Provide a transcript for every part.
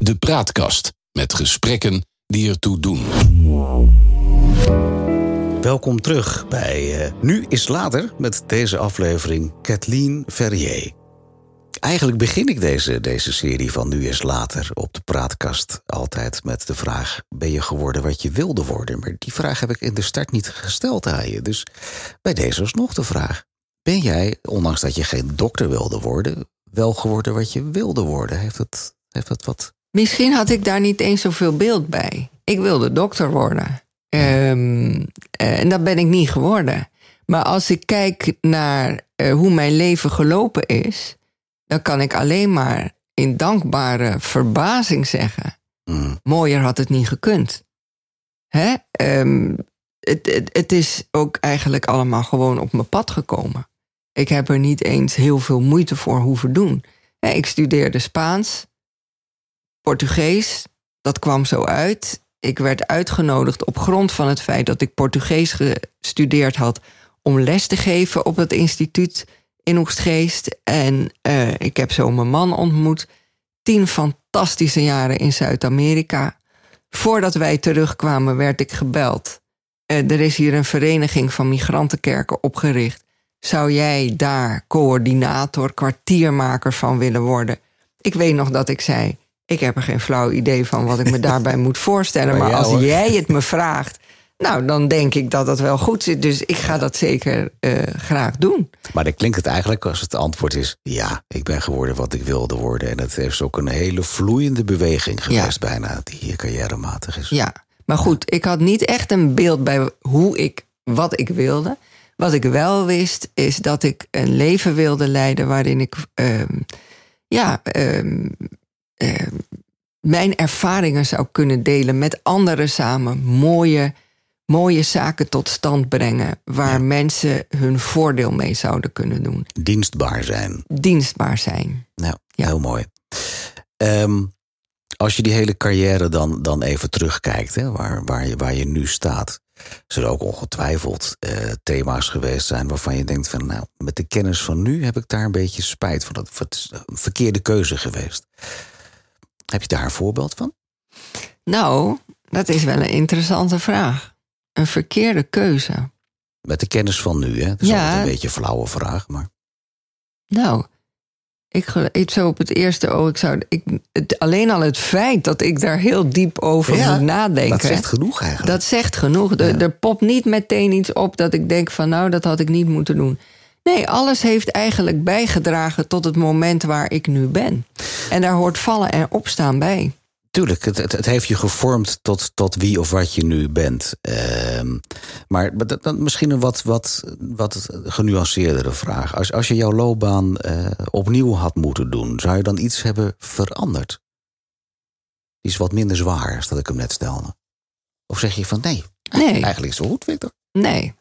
De Praatkast met gesprekken die ertoe doen. Welkom terug bij uh, Nu is Later met deze aflevering Kathleen Verrier. Eigenlijk begin ik deze, deze serie van Nu is Later op de praatkast altijd met de vraag: Ben je geworden wat je wilde worden? Maar die vraag heb ik in de start niet gesteld aan je. Dus bij deze was nog de vraag: Ben jij, ondanks dat je geen dokter wilde worden, wel geworden wat je wilde worden? Heeft het, heeft het wat. Misschien had ik daar niet eens zoveel beeld bij. Ik wilde dokter worden. Um, en dat ben ik niet geworden. Maar als ik kijk naar uh, hoe mijn leven gelopen is, dan kan ik alleen maar in dankbare verbazing zeggen: mm. mooier had het niet gekund. Hè? Um, het, het, het is ook eigenlijk allemaal gewoon op mijn pad gekomen. Ik heb er niet eens heel veel moeite voor hoeven doen. Ik studeerde Spaans, Portugees, dat kwam zo uit. Ik werd uitgenodigd op grond van het feit dat ik Portugees gestudeerd had om les te geven op het instituut in Oegstgeest. En uh, ik heb zo mijn man ontmoet. Tien fantastische jaren in Zuid-Amerika. Voordat wij terugkwamen werd ik gebeld. Uh, er is hier een vereniging van migrantenkerken opgericht. Zou jij daar coördinator, kwartiermaker van willen worden? Ik weet nog dat ik zei: Ik heb er geen flauw idee van wat ik me daarbij moet voorstellen. Maar, als jij het me vraagt, nou, dan denk ik dat dat wel goed zit. Dus ik ga dat zeker uh, graag doen. Maar dan klinkt het eigenlijk als het antwoord is: ja, ik ben geworden wat ik wilde worden. En het heeft ook een hele vloeiende beweging geweest, bijna, die hier carrièrematig is. Ja, maar goed, ik had niet echt een beeld bij hoe ik, wat ik wilde. Wat ik wel wist, is dat ik een leven wilde leiden waarin ik uh, ja, uh, mijn ervaringen zou kunnen delen met anderen samen. Mooie, mooie zaken tot stand brengen waar mensen hun voordeel mee zouden kunnen doen. Dienstbaar zijn. Dienstbaar zijn. Nou, ja. heel mooi. Um, als je die hele carrière dan, dan even terugkijkt, hè, waar, waar, je, waar je nu staat zullen ook ongetwijfeld uh, thema's geweest zijn waarvan je denkt van nou, met de kennis van nu heb ik daar een beetje spijt van. Dat is een verkeerde keuze geweest. Heb je daar een voorbeeld van? Nou, dat is wel een interessante vraag. Een verkeerde keuze. Met de kennis van nu, hè? Dat is ja. een beetje een flauwe vraag, maar. Nou, ik, ik zo op het eerste oog, ik zou, ik, het, alleen al het feit dat ik daar heel diep over moet nadenken. Dat zegt genoeg eigenlijk. Dat zegt genoeg. Er, er popt niet meteen iets op dat ik denk van nou, dat had ik niet moeten doen. Nee, alles heeft eigenlijk bijgedragen tot het moment waar ik nu ben. En daar hoort vallen en opstaan bij. Tuurlijk, het, het, heeft je gevormd tot, tot wie of wat je nu bent. Uh, maar dan misschien een wat, wat, wat genuanceerdere vraag. Als, als je jouw loopbaan uh, opnieuw had moeten doen, zou je dan iets hebben veranderd? Iets wat minder zwaar, als dat ik hem net stelde. Of zeg je van nee, nee. eigenlijk is het goed, Victor? Nee,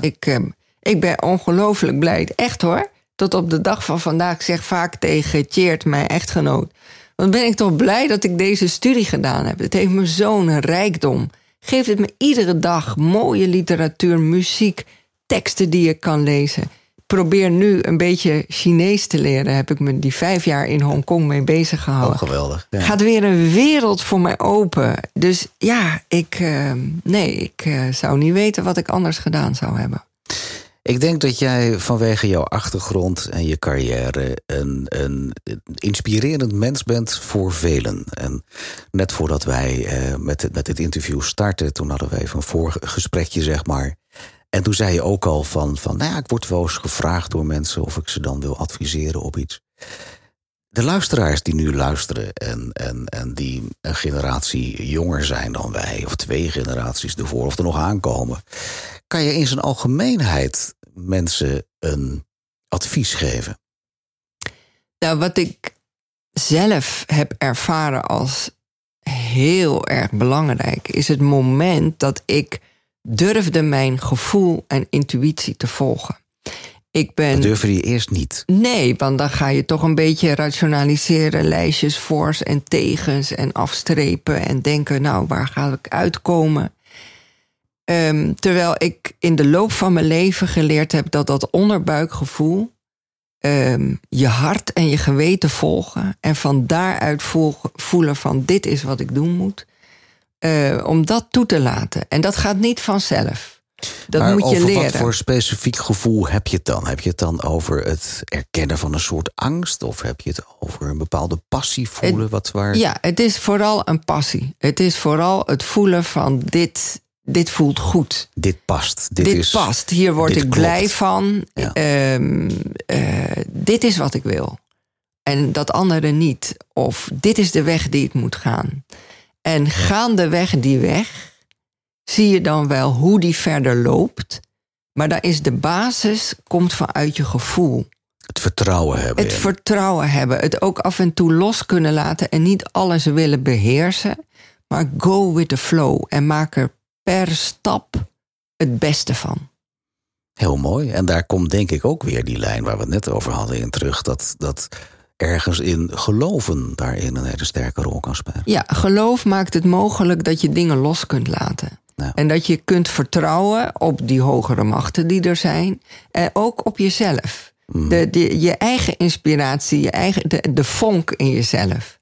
ik, uh, ik ben ongelooflijk blij. Echt hoor. Tot op de dag van vandaag. Ik zeg vaak tegen Tjeerd, mijn echtgenoot dan ben ik toch blij dat ik deze studie gedaan heb. Het heeft me zo'n rijkdom. Geeft het me iedere dag mooie literatuur, muziek, teksten die ik kan lezen. Ik probeer nu een beetje Chinees te leren. Heb ik me die vijf jaar in Hongkong mee bezig gehouden. Oh, geweldig. Ja. Gaat weer een wereld voor mij open. Dus ja, ik, uh, nee, ik uh, zou niet weten wat ik anders gedaan zou hebben. Ik denk dat jij vanwege jouw achtergrond en je carrière een, een inspirerend mens bent voor velen. En net voordat wij eh, met, dit interview starten, toen hadden we even een voorgesprekje, zeg maar. En toen zei je ook al van, van nou ja, ik word wel eens gevraagd door mensen of ik ze dan wil adviseren op iets. De luisteraars die nu luisteren en, en, en die een generatie jonger zijn dan wij, of twee generaties ervoor, of er nog aankomen, kan je in zijn algemeenheid mensen een advies geven? Nou, wat ik zelf heb ervaren als heel erg belangrijk, is het moment dat ik durfde mijn gevoel en intuïtie te volgen. Ik ben... Dat durfde je eerst niet? Nee, want dan ga je toch een beetje rationaliseren, lijstjes voor's en tegens en afstrepen en denken, nou, waar ga ik uitkomen? Um, terwijl ik in de loop van mijn leven geleerd heb dat dat onderbuikgevoel ehm, je hart en je geweten volgen. En van daaruit voelen van dit is wat ik doen moet. Eh, om dat toe te laten. En dat gaat niet vanzelf. Dat maar moet je over leren. wat voor specifiek gevoel heb je het dan? Heb je het dan over het erkennen van een soort angst? Of heb je het over een bepaalde passie voelen? wat waar... Ja, het is vooral een passie. Het is vooral het voelen van dit, dit voelt goed. Dit past. Dit, Dit, is, past. Hier word ik klopt. blij van. Ja. Ehm, eh, dit is wat ik wil. En dat andere niet. Of dit is de weg die ik moet gaan. En gaandeweg die weg zie je dan wel hoe die verder loopt. Maar daar is de basis, komt vanuit je gevoel. Het vertrouwen hebben. Het vertrouwen hebben. Het ook af en toe los kunnen laten en niet alles willen beheersen. Maar go with the flow en maak er per stap het beste van. Heel mooi. En daar komt denk ik ook weer die lijn waar we het net over hadden in terug. Dat, dat ergens in geloven daarin een hele sterke rol kan spelen. Ja, geloof maakt het mogelijk dat je dingen los kunt laten. Ja. En dat je kunt vertrouwen op die hogere machten die er zijn. En ook op jezelf. De, de, je eigen inspiratie, je eigen, de, de vonk in jezelf.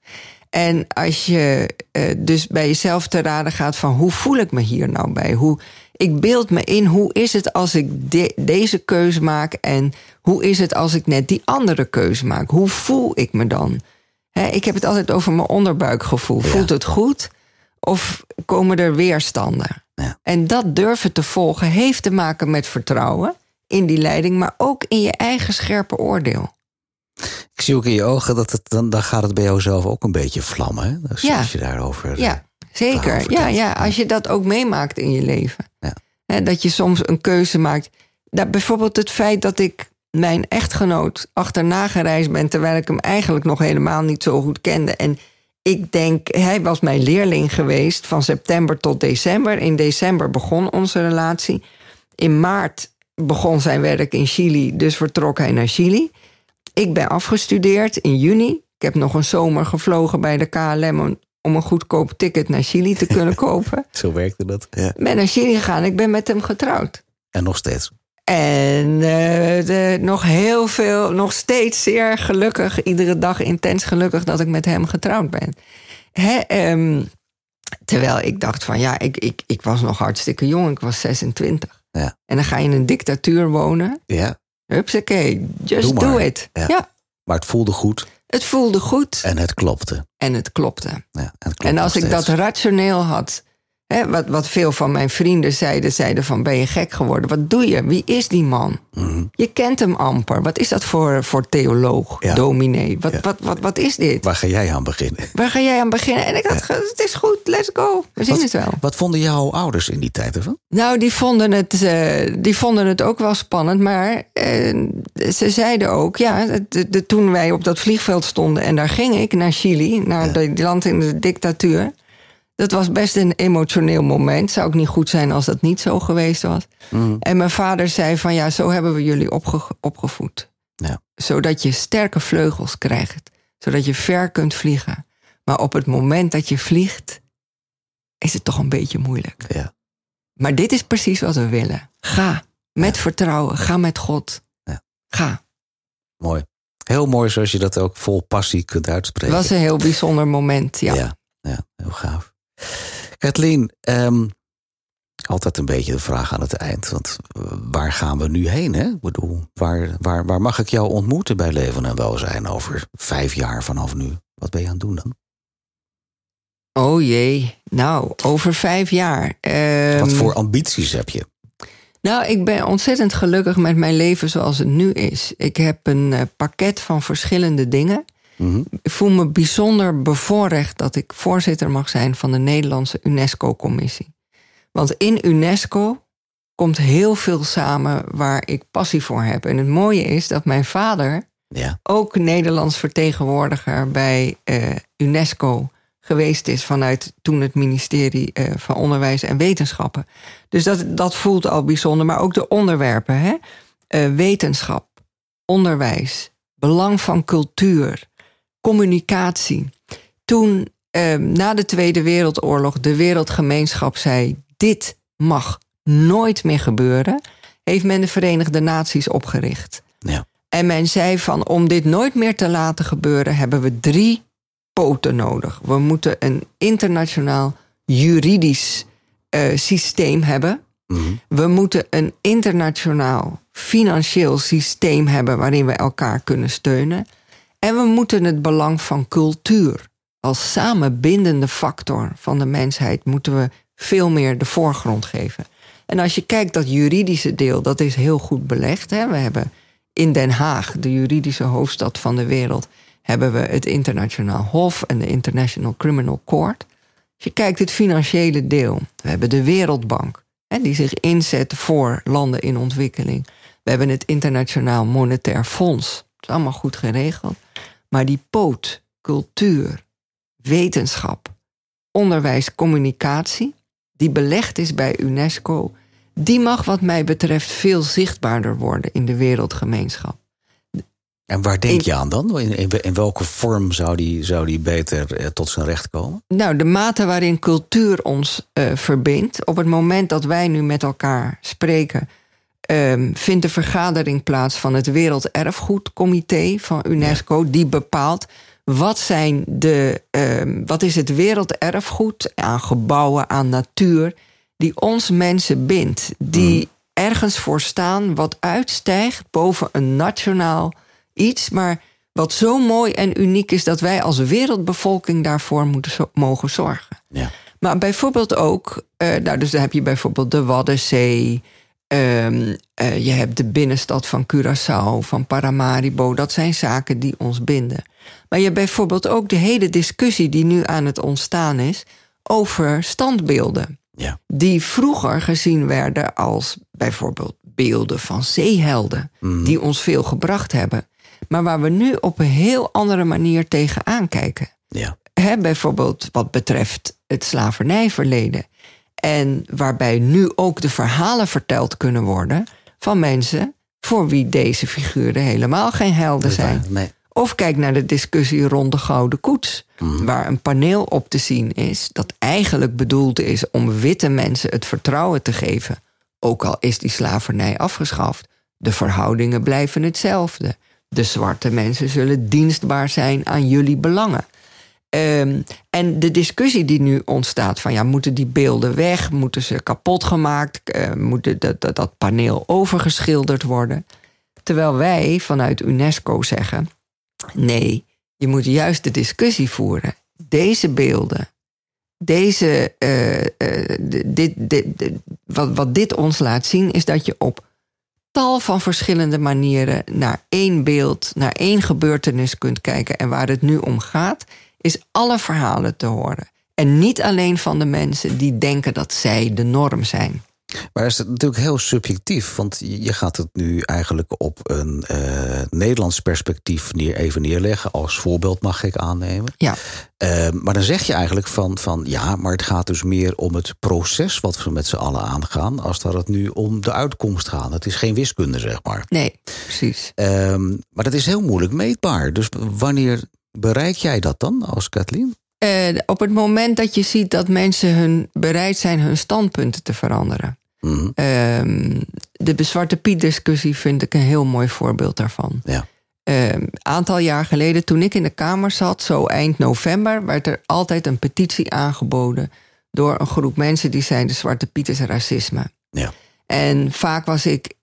En als je eh, dus bij jezelf te raden gaat van hoe voel ik me hier nou bij? Hoe, ik beeld me in hoe is het als ik de- deze keuze maak en hoe is het als ik net die andere keuze maak? Hoe voel ik me dan? Ik heb het altijd over mijn onderbuikgevoel. Voelt het goed of komen er weerstanden? Ja. En dat durven te volgen heeft te maken met vertrouwen in die leiding, maar ook in je eigen scherpe oordeel. Ik zie ook in je ogen dat het dan, dan gaat het bij jou zelf ook een beetje vlammen. Hè? Als, je- Ja. als je daarover. eh, Ja, zeker. Ja, ja, als je dat ook meemaakt in je leven. Ja. Dat je soms een keuze maakt. Dat bijvoorbeeld het feit dat ik mijn echtgenoot achterna gereisd ben... terwijl ik hem eigenlijk nog helemaal niet zo goed kende. En ik denk, hij was mijn leerling geweest van september tot december. In december begon onze relatie. In maart begon zijn werk in Chili, dus vertrok hij naar Chili. Ik ben afgestudeerd in juni. Ik heb nog een zomer gevlogen bij de KLM om, een goedkoop ticket naar Chili te kunnen kopen. Zo werkte dat. Ja. Ik ben naar Chili gegaan. Ik ben met hem getrouwd. En nog steeds. En eh, de, nog heel veel, nog steeds zeer gelukkig, iedere dag intens gelukkig dat ik met hem getrouwd ben. Hè, ehm, terwijl ik dacht van ja, ik, ik, ik was nog hartstikke jong, ik was 26. Ja. En dan ga je in een dictatuur wonen. Ja, Hupsakee, just Doe do it. Ja. ja, maar het voelde goed het voelde goed en het klopte. en het klopte. Ja, en, het klopt En als ik dat rationeel had, hè, wat, wat veel van mijn vrienden zeiden, zeiden van ben je gek geworden? Wat doe je? Wie is die man? Mhm. Je kent hem amper. Wat is dat voor, voor theoloog, Ja. dominee? Wat, Ja. wat, wat, wat is dit? Waar ga jij aan beginnen? Waar ga jij aan beginnen? En ik dacht, het is goed, let's go. We zien Wat, het wel. wat vonden jouw ouders in die tijd ervan? Nou, die vonden het, eh, die vonden het ook wel spannend. Maar eh, ze zeiden ook, ja, de, de- toen wij op dat vliegveld stonden... en daar ging ik naar Chili, naar die land in de dictatuur... dat was best een emotioneel moment. Zou ook niet goed zijn als dat niet zo geweest was. En mijn vader zei van, ja, zo hebben we jullie opge- opgevoed. Ja. Zodat je sterke vleugels krijgt. Zodat je ver kunt vliegen. Maar op het moment dat je vliegt... is het toch een beetje moeilijk. Ja. Maar dit is precies wat we willen. Ga met vertrouwen. Ga met God. Ja. Ga. Mooi. Heel mooi zoals je dat ook vol passie kunt Het uitspreken. was een heel bijzonder moment. Ja. Ja, ja, heel gaaf. Kathleen, ehm, altijd een beetje de vraag aan het eind. Want eh, waar gaan we nu heen? Hè? Ik bedoel, waar, waar, waar mag ik jou ontmoeten bij Leven en Welzijn over vijf jaar vanaf nu? Wat ben je aan het doen dan? Oh jee. Nou, over vijf jaar. Ehm, Wat voor ambities heb je? Nou, ik ben ontzettend gelukkig met mijn leven zoals het nu is. Ik heb een eh, pakket van verschillende dingen. Ik voel me bijzonder bevoorrecht dat ik voorzitter mag zijn van de Nederlandse UNESCO-commissie. Want in UNESCO komt heel veel samen waar ik passie voor heb. En het mooie is dat mijn vader Ja, ook Nederlands vertegenwoordiger bij eh, UNESCO geweest is vanuit toen het ministerie eh, van Onderwijs en Wetenschappen. Dus dat, dat voelt al bijzonder, maar ook de onderwerpen: hè? Eh, wetenschap, onderwijs, belang van cultuur, communicatie. Toen eh, na de Tweede Wereldoorlog de wereldgemeenschap zei: dit mag nooit meer gebeuren, heeft men de Verenigde Naties opgericht. ja. En men zei van om dit nooit meer te laten gebeuren, hebben we drie poten nodig. We moeten een internationaal juridisch uh, systeem hebben. Mhm. We moeten een internationaal financieel systeem hebben waarin we elkaar kunnen steunen. En we moeten het belang van cultuur als samenbindende factor van de mensheid moeten we veel meer de voorgrond geven. En als je kijkt dat juridische deel, dat is heel goed belegd. Hè? We hebben in Den Haag, de juridische hoofdstad van de wereld, hebben we het internationaal hof en de International Criminal Court. Als je kijkt het financiële deel, we hebben de Wereldbank, hè, die zich inzet voor landen in ontwikkeling. We hebben het Internationaal Monetair Fonds. Is allemaal goed geregeld. Maar die poot, cultuur, wetenschap, onderwijs, communicatie, die belegd is bij UNESCO, die mag wat mij betreft veel zichtbaarder worden in de wereldgemeenschap. En waar denk je aan dan? In, in, welke vorm zou die, zou die beter eh, tot zijn recht komen? Nou, de mate waarin cultuur ons uh, verbindt. Op het moment dat wij nu met elkaar spreken, um, vindt de vergadering plaats van het Werelderfgoedcomité van UNESCO. Die bepaalt wat, zijn de, um, wat is het werelderfgoed aan gebouwen, aan natuur, die ons mensen bindt. Die mm. ergens voor staan wat uitstijgt boven een nationaal iets, maar wat zo mooi en uniek is dat wij als wereldbevolking daarvoor moeten mogen zorgen. Ja. Maar bijvoorbeeld ook, uh, nou, dus dan heb je bijvoorbeeld de Waddenzee. Um, uh, je hebt de binnenstad van Curaçao, van Paramaribo. Dat zijn zaken die ons binden. Maar je hebt bijvoorbeeld ook de hele discussie die nu aan het ontstaan is over standbeelden. Ja. Die vroeger gezien werden als bijvoorbeeld beelden van zeehelden, Mhm. die ons veel gebracht hebben. Maar waar we nu op een heel andere manier tegenaan kijken. Ja. Hè, bijvoorbeeld wat betreft het slavernijverleden. En waarbij nu ook de verhalen verteld kunnen worden van mensen voor wie deze figuren helemaal geen helden zijn. Nee. Of kijk naar de discussie rond de Gouden Koets, Mhm. waar een paneel op te zien is dat eigenlijk bedoeld is om witte mensen het vertrouwen te geven. Ook al is die slavernij afgeschaft, de verhoudingen blijven hetzelfde. De zwarte mensen zullen dienstbaar zijn aan jullie belangen. Ehm, en de discussie die nu ontstaat: van ja, moeten die beelden weg? Moeten ze kapot gemaakt? Uh, moet dat, dat, paneel overgeschilderd worden? Terwijl wij vanuit UNESCO zeggen: nee, je moet juist de discussie voeren. Deze beelden, deze, uh, uh, dit, dit, dit, wat, wat dit ons laat zien, is dat je op tal van verschillende manieren naar één beeld, naar één gebeurtenis kunt kijken. En waar het nu om gaat, is alle verhalen te horen. En niet alleen van de mensen die denken dat zij de norm zijn. Maar is het natuurlijk heel subjectief, want je gaat het nu eigenlijk op een uh, Nederlands perspectief neer, even neerleggen. Als voorbeeld mag ik aannemen. Ja. Uh, maar dan zeg je eigenlijk van, van ja, maar het gaat dus meer om het proces wat we met z'n allen aangaan, als dat het nu om de uitkomst gaat. Het is geen wiskunde, zeg maar. Nee, precies. Uh, maar dat is heel moeilijk meetbaar. Dus wanneer bereik jij dat dan als Kathleen? Uh, op het moment dat je ziet dat mensen hun, bereid zijn hun standpunten te veranderen. Mm -hmm. uh, de Zwarte Piet-discussie vind ik een heel mooi voorbeeld daarvan. Ja. Een uh, aantal jaar geleden, toen ik in de Kamer zat, zo eind november, werd er altijd een petitie aangeboden door een groep mensen die de Zwarte Piet is racisme. Ja. En vaak was ik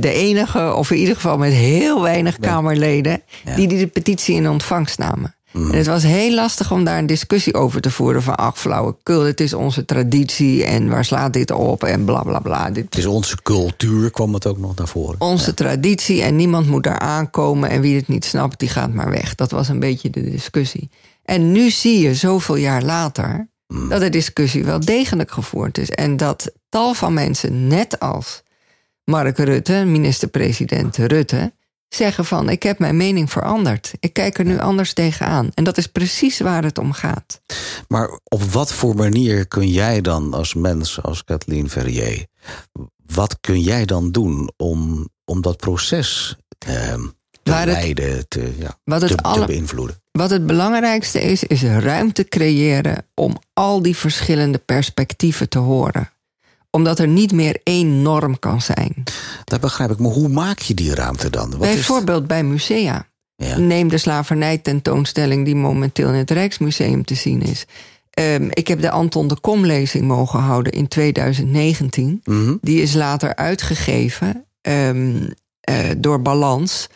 de enige, of in ieder geval met heel weinig. Kamerleden, Ja. die die petitie in ontvangst namen. Mhm. En het was heel lastig om daar een discussie over te voeren van ach flauwekul, het is onze traditie en waar slaat dit op en bla bla bla. Dit Het is onze cultuur, kwam het ook nog naar voren. onze traditie en niemand moet daar aankomen en wie het niet snapt, die gaat maar weg. Dat was een beetje de discussie. En nu zie je zoveel jaar later Mm. dat de discussie wel degelijk gevoerd is en dat tal van mensen, net als Mark Rutte, minister-president Rutte, zeggen van ik heb mijn mening veranderd. Ik kijk er nu anders tegenaan. En dat is precies waar het om gaat. Maar op wat voor manier kun jij dan als mens, als Kathleen Verrier, wat kun jij dan doen om, om dat proces eh, te Waar het- leiden, te, ja, Wat het te, te alle- beïnvloeden? Wat het belangrijkste is, is ruimte creëren om al die verschillende perspectieven te horen. Omdat er niet meer één norm kan zijn. Dat begrijp ik. Maar hoe maak je die ruimte dan? Wat Bijvoorbeeld is... bij musea. Ja. Neem de slavernij-tentoonstelling die momenteel in het Rijksmuseum te zien is. Um, ik heb de Anton de Kom-lezing mogen houden in 2019. Mhm. Die is later uitgegeven um, uh, door Balans.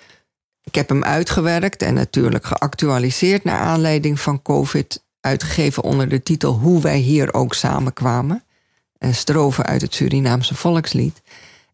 Ik heb hem uitgewerkt en natuurlijk geactualiseerd naar aanleiding van COVID. Uitgegeven onder de titel Hoe wij hier ook samenkwamen. En stroven uit het Surinaamse volkslied.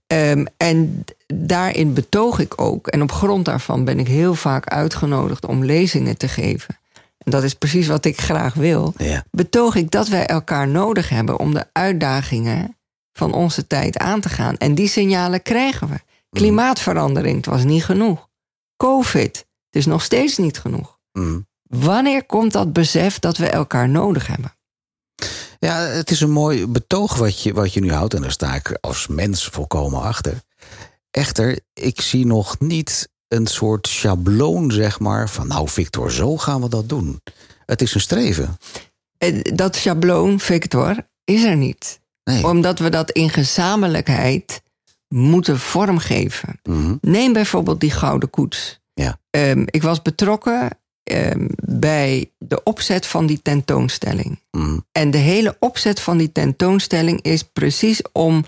Um, en daarin betoog ik ook, en op grond daarvan ben ik heel vaak uitgenodigd om lezingen te geven. En dat is precies wat ik graag wil. Ja. Betoog ik dat wij elkaar nodig hebben om de uitdagingen van onze tijd aan te gaan. En die signalen krijgen we. Klimaatverandering, het was niet genoeg. COVID, het is nog steeds niet genoeg. Mm. Wanneer komt dat besef dat we elkaar nodig hebben? Ja, het is een mooi betoog wat je, wat je nu houdt. En daar sta ik als mens volkomen achter. Echter, ik zie nog niet een soort schabloon, zeg maar, van nou, Victor, zo gaan we dat doen. Het is een streven. Dat schabloon, Victor, is er niet. Nee. Omdat we dat in gezamenlijkheid moeten vormgeven. Mhm. Neem bijvoorbeeld die gouden koets. Ja. Um, ik was betrokken um, bij de opzet van die tentoonstelling. Mhm. En de hele opzet van die tentoonstelling is precies om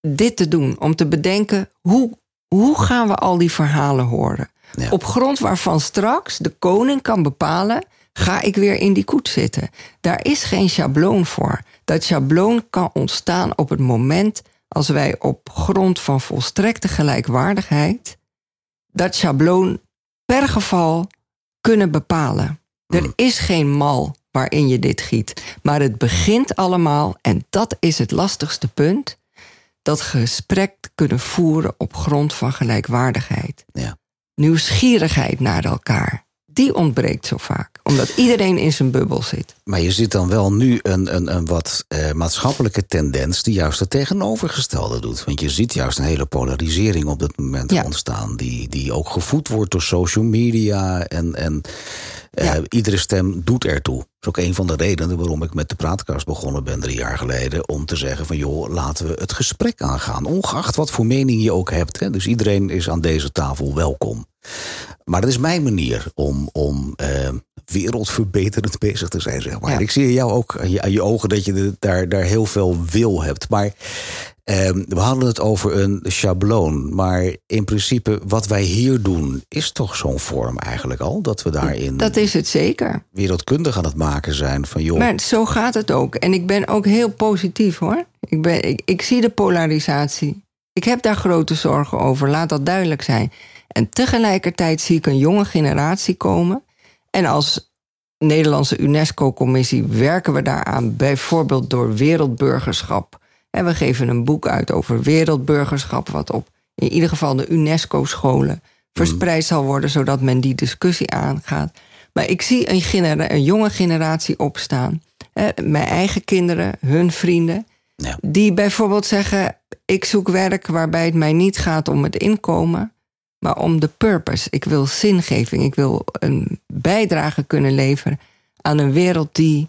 dit te doen. Om te bedenken, hoe, hoe gaan we al die verhalen horen? Ja. Op grond waarvan straks de koning kan bepalen... ga ik weer in die koets zitten. Daar is geen schabloon voor. Dat schabloon kan ontstaan op het moment... als wij op grond van volstrekte gelijkwaardigheid... dat schabloon per geval kunnen bepalen. Er is geen mal waarin je dit giet. Maar het begint allemaal, en dat is het lastigste punt... dat gesprek kunnen voeren op grond van gelijkwaardigheid. Ja. Nieuwsgierigheid naar elkaar. Die ontbreekt zo vaak, omdat iedereen in zijn bubbel zit. Maar je ziet dan wel nu een, een, een wat eh, maatschappelijke tendens die juist het tegenovergestelde doet. Want je ziet juist een hele polarisering op dit moment Ja. ontstaan. Die, die ook gevoed wordt door social media. En, en eh, Ja. iedere stem doet ertoe. Dat is ook een van de redenen waarom ik met de praatkast begonnen ben drie jaar geleden. Om te zeggen van joh, laten we het gesprek aangaan. Ongeacht wat voor mening je ook hebt. Hè. Dus iedereen is aan deze tafel welkom. Maar dat is mijn manier om, om eh, wereldverbeterend bezig te zijn, zeg maar. Ja. Ik zie in jou ook aan je, aan je ogen dat je de- daar, daar heel veel wil hebt. Maar eh, we hadden het over een schabloon. Maar in principe, wat wij hier doen, is toch zo'n vorm eigenlijk al? Dat we daarin Dat is het zeker. wereldkundig aan het maken zijn van joh. Maar zo gaat het ook. En ik ben ook heel positief hoor. Ik, ben, ik, ik zie de polarisatie. Ik heb daar grote zorgen over, laat dat duidelijk zijn. En tegelijkertijd zie ik een jonge generatie komen. En als Nederlandse UNESCO-commissie werken we daaraan, bijvoorbeeld door wereldburgerschap. En we geven een boek uit over wereldburgerschap, wat op in ieder geval de UNESCO-scholen verspreid zal worden, zodat men die discussie aangaat. Maar ik zie een, genera- een jonge generatie opstaan. Mijn eigen kinderen, hun vrienden. Ja. Die bijvoorbeeld zeggen: Ik zoek werk waarbij het mij niet gaat om het inkomen, maar om de purpose. Ik wil zingeving. Ik wil een bijdrage kunnen leveren aan een wereld die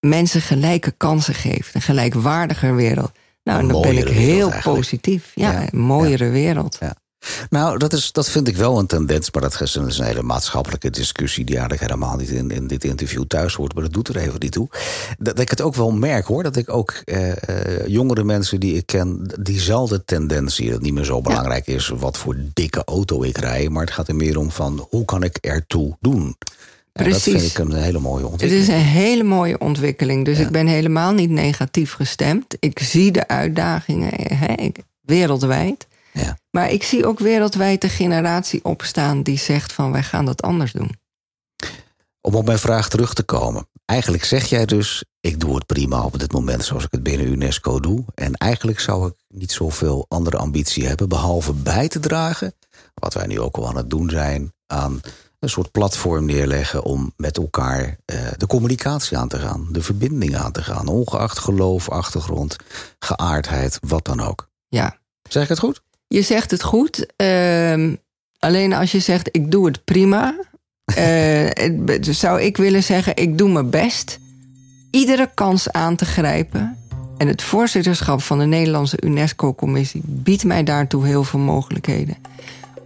mensen gelijke kansen geeft. Een gelijkwaardiger wereld. Nou, en dan ben ik heel eigenlijk. positief. Ja, Ja, een mooiere wereld. Ja. Nou, dat, is, dat vind ik wel een tendens, maar dat is een, is een hele maatschappelijke discussie die eigenlijk helemaal niet in, in dit interview thuis hoort, maar dat doet er even niet toe. Dat, dat ik het ook wel merk hoor, dat ik ook eh, eh, jongere mensen die ik ken, diezelfde tendens zie. Dat het niet meer zo belangrijk is wat voor dikke auto ik rij, maar het gaat er meer om van hoe kan ik ertoe doen. En dat vind ik een hele mooie Het ontwikkeling. is een hele mooie ontwikkeling. Dus ik ben helemaal niet negatief gestemd. Ik zie de uitdagingen hè, ik- wereldwijd. Maar ik zie ook wereldwijd de generatie opstaan die zegt van wij gaan dat anders doen. Om op mijn vraag terug te komen. Eigenlijk zeg jij dus, ik doe het prima op dit moment zoals ik het binnen UNESCO doe. En eigenlijk zou ik niet zoveel andere ambitie hebben, behalve bij te dragen, wat wij nu ook al aan het doen zijn, aan een soort platform neerleggen om met elkaar eh, de communicatie aan te gaan, de verbinding aan te gaan, ongeacht geloof, achtergrond, geaardheid, wat dan ook. Ja, Zeg ik het goed? Je zegt het goed. ehm, alleen als je zegt ik doe het prima, be- zou ik willen zeggen ik doe mijn best. Iedere kans aan te grijpen En het voorzitterschap van de Nederlandse UNESCO-commissie biedt mij daartoe heel veel mogelijkheden.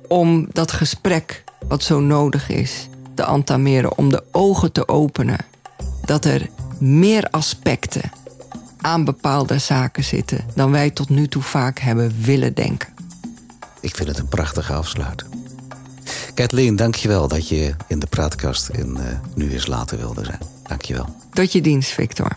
Om dat gesprek, wat zo nodig is, te entameren. Om de ogen te openen. Dat er meer aspecten aan bepaalde zaken zitten dan wij tot nu toe vaak hebben willen denken. Ik vind het een prachtige afsluiting. Kathleen, dankjewel dat je in de praatkast in uh, Nu is Later wilde zijn. Dankjewel. Tot je dienst, Victor.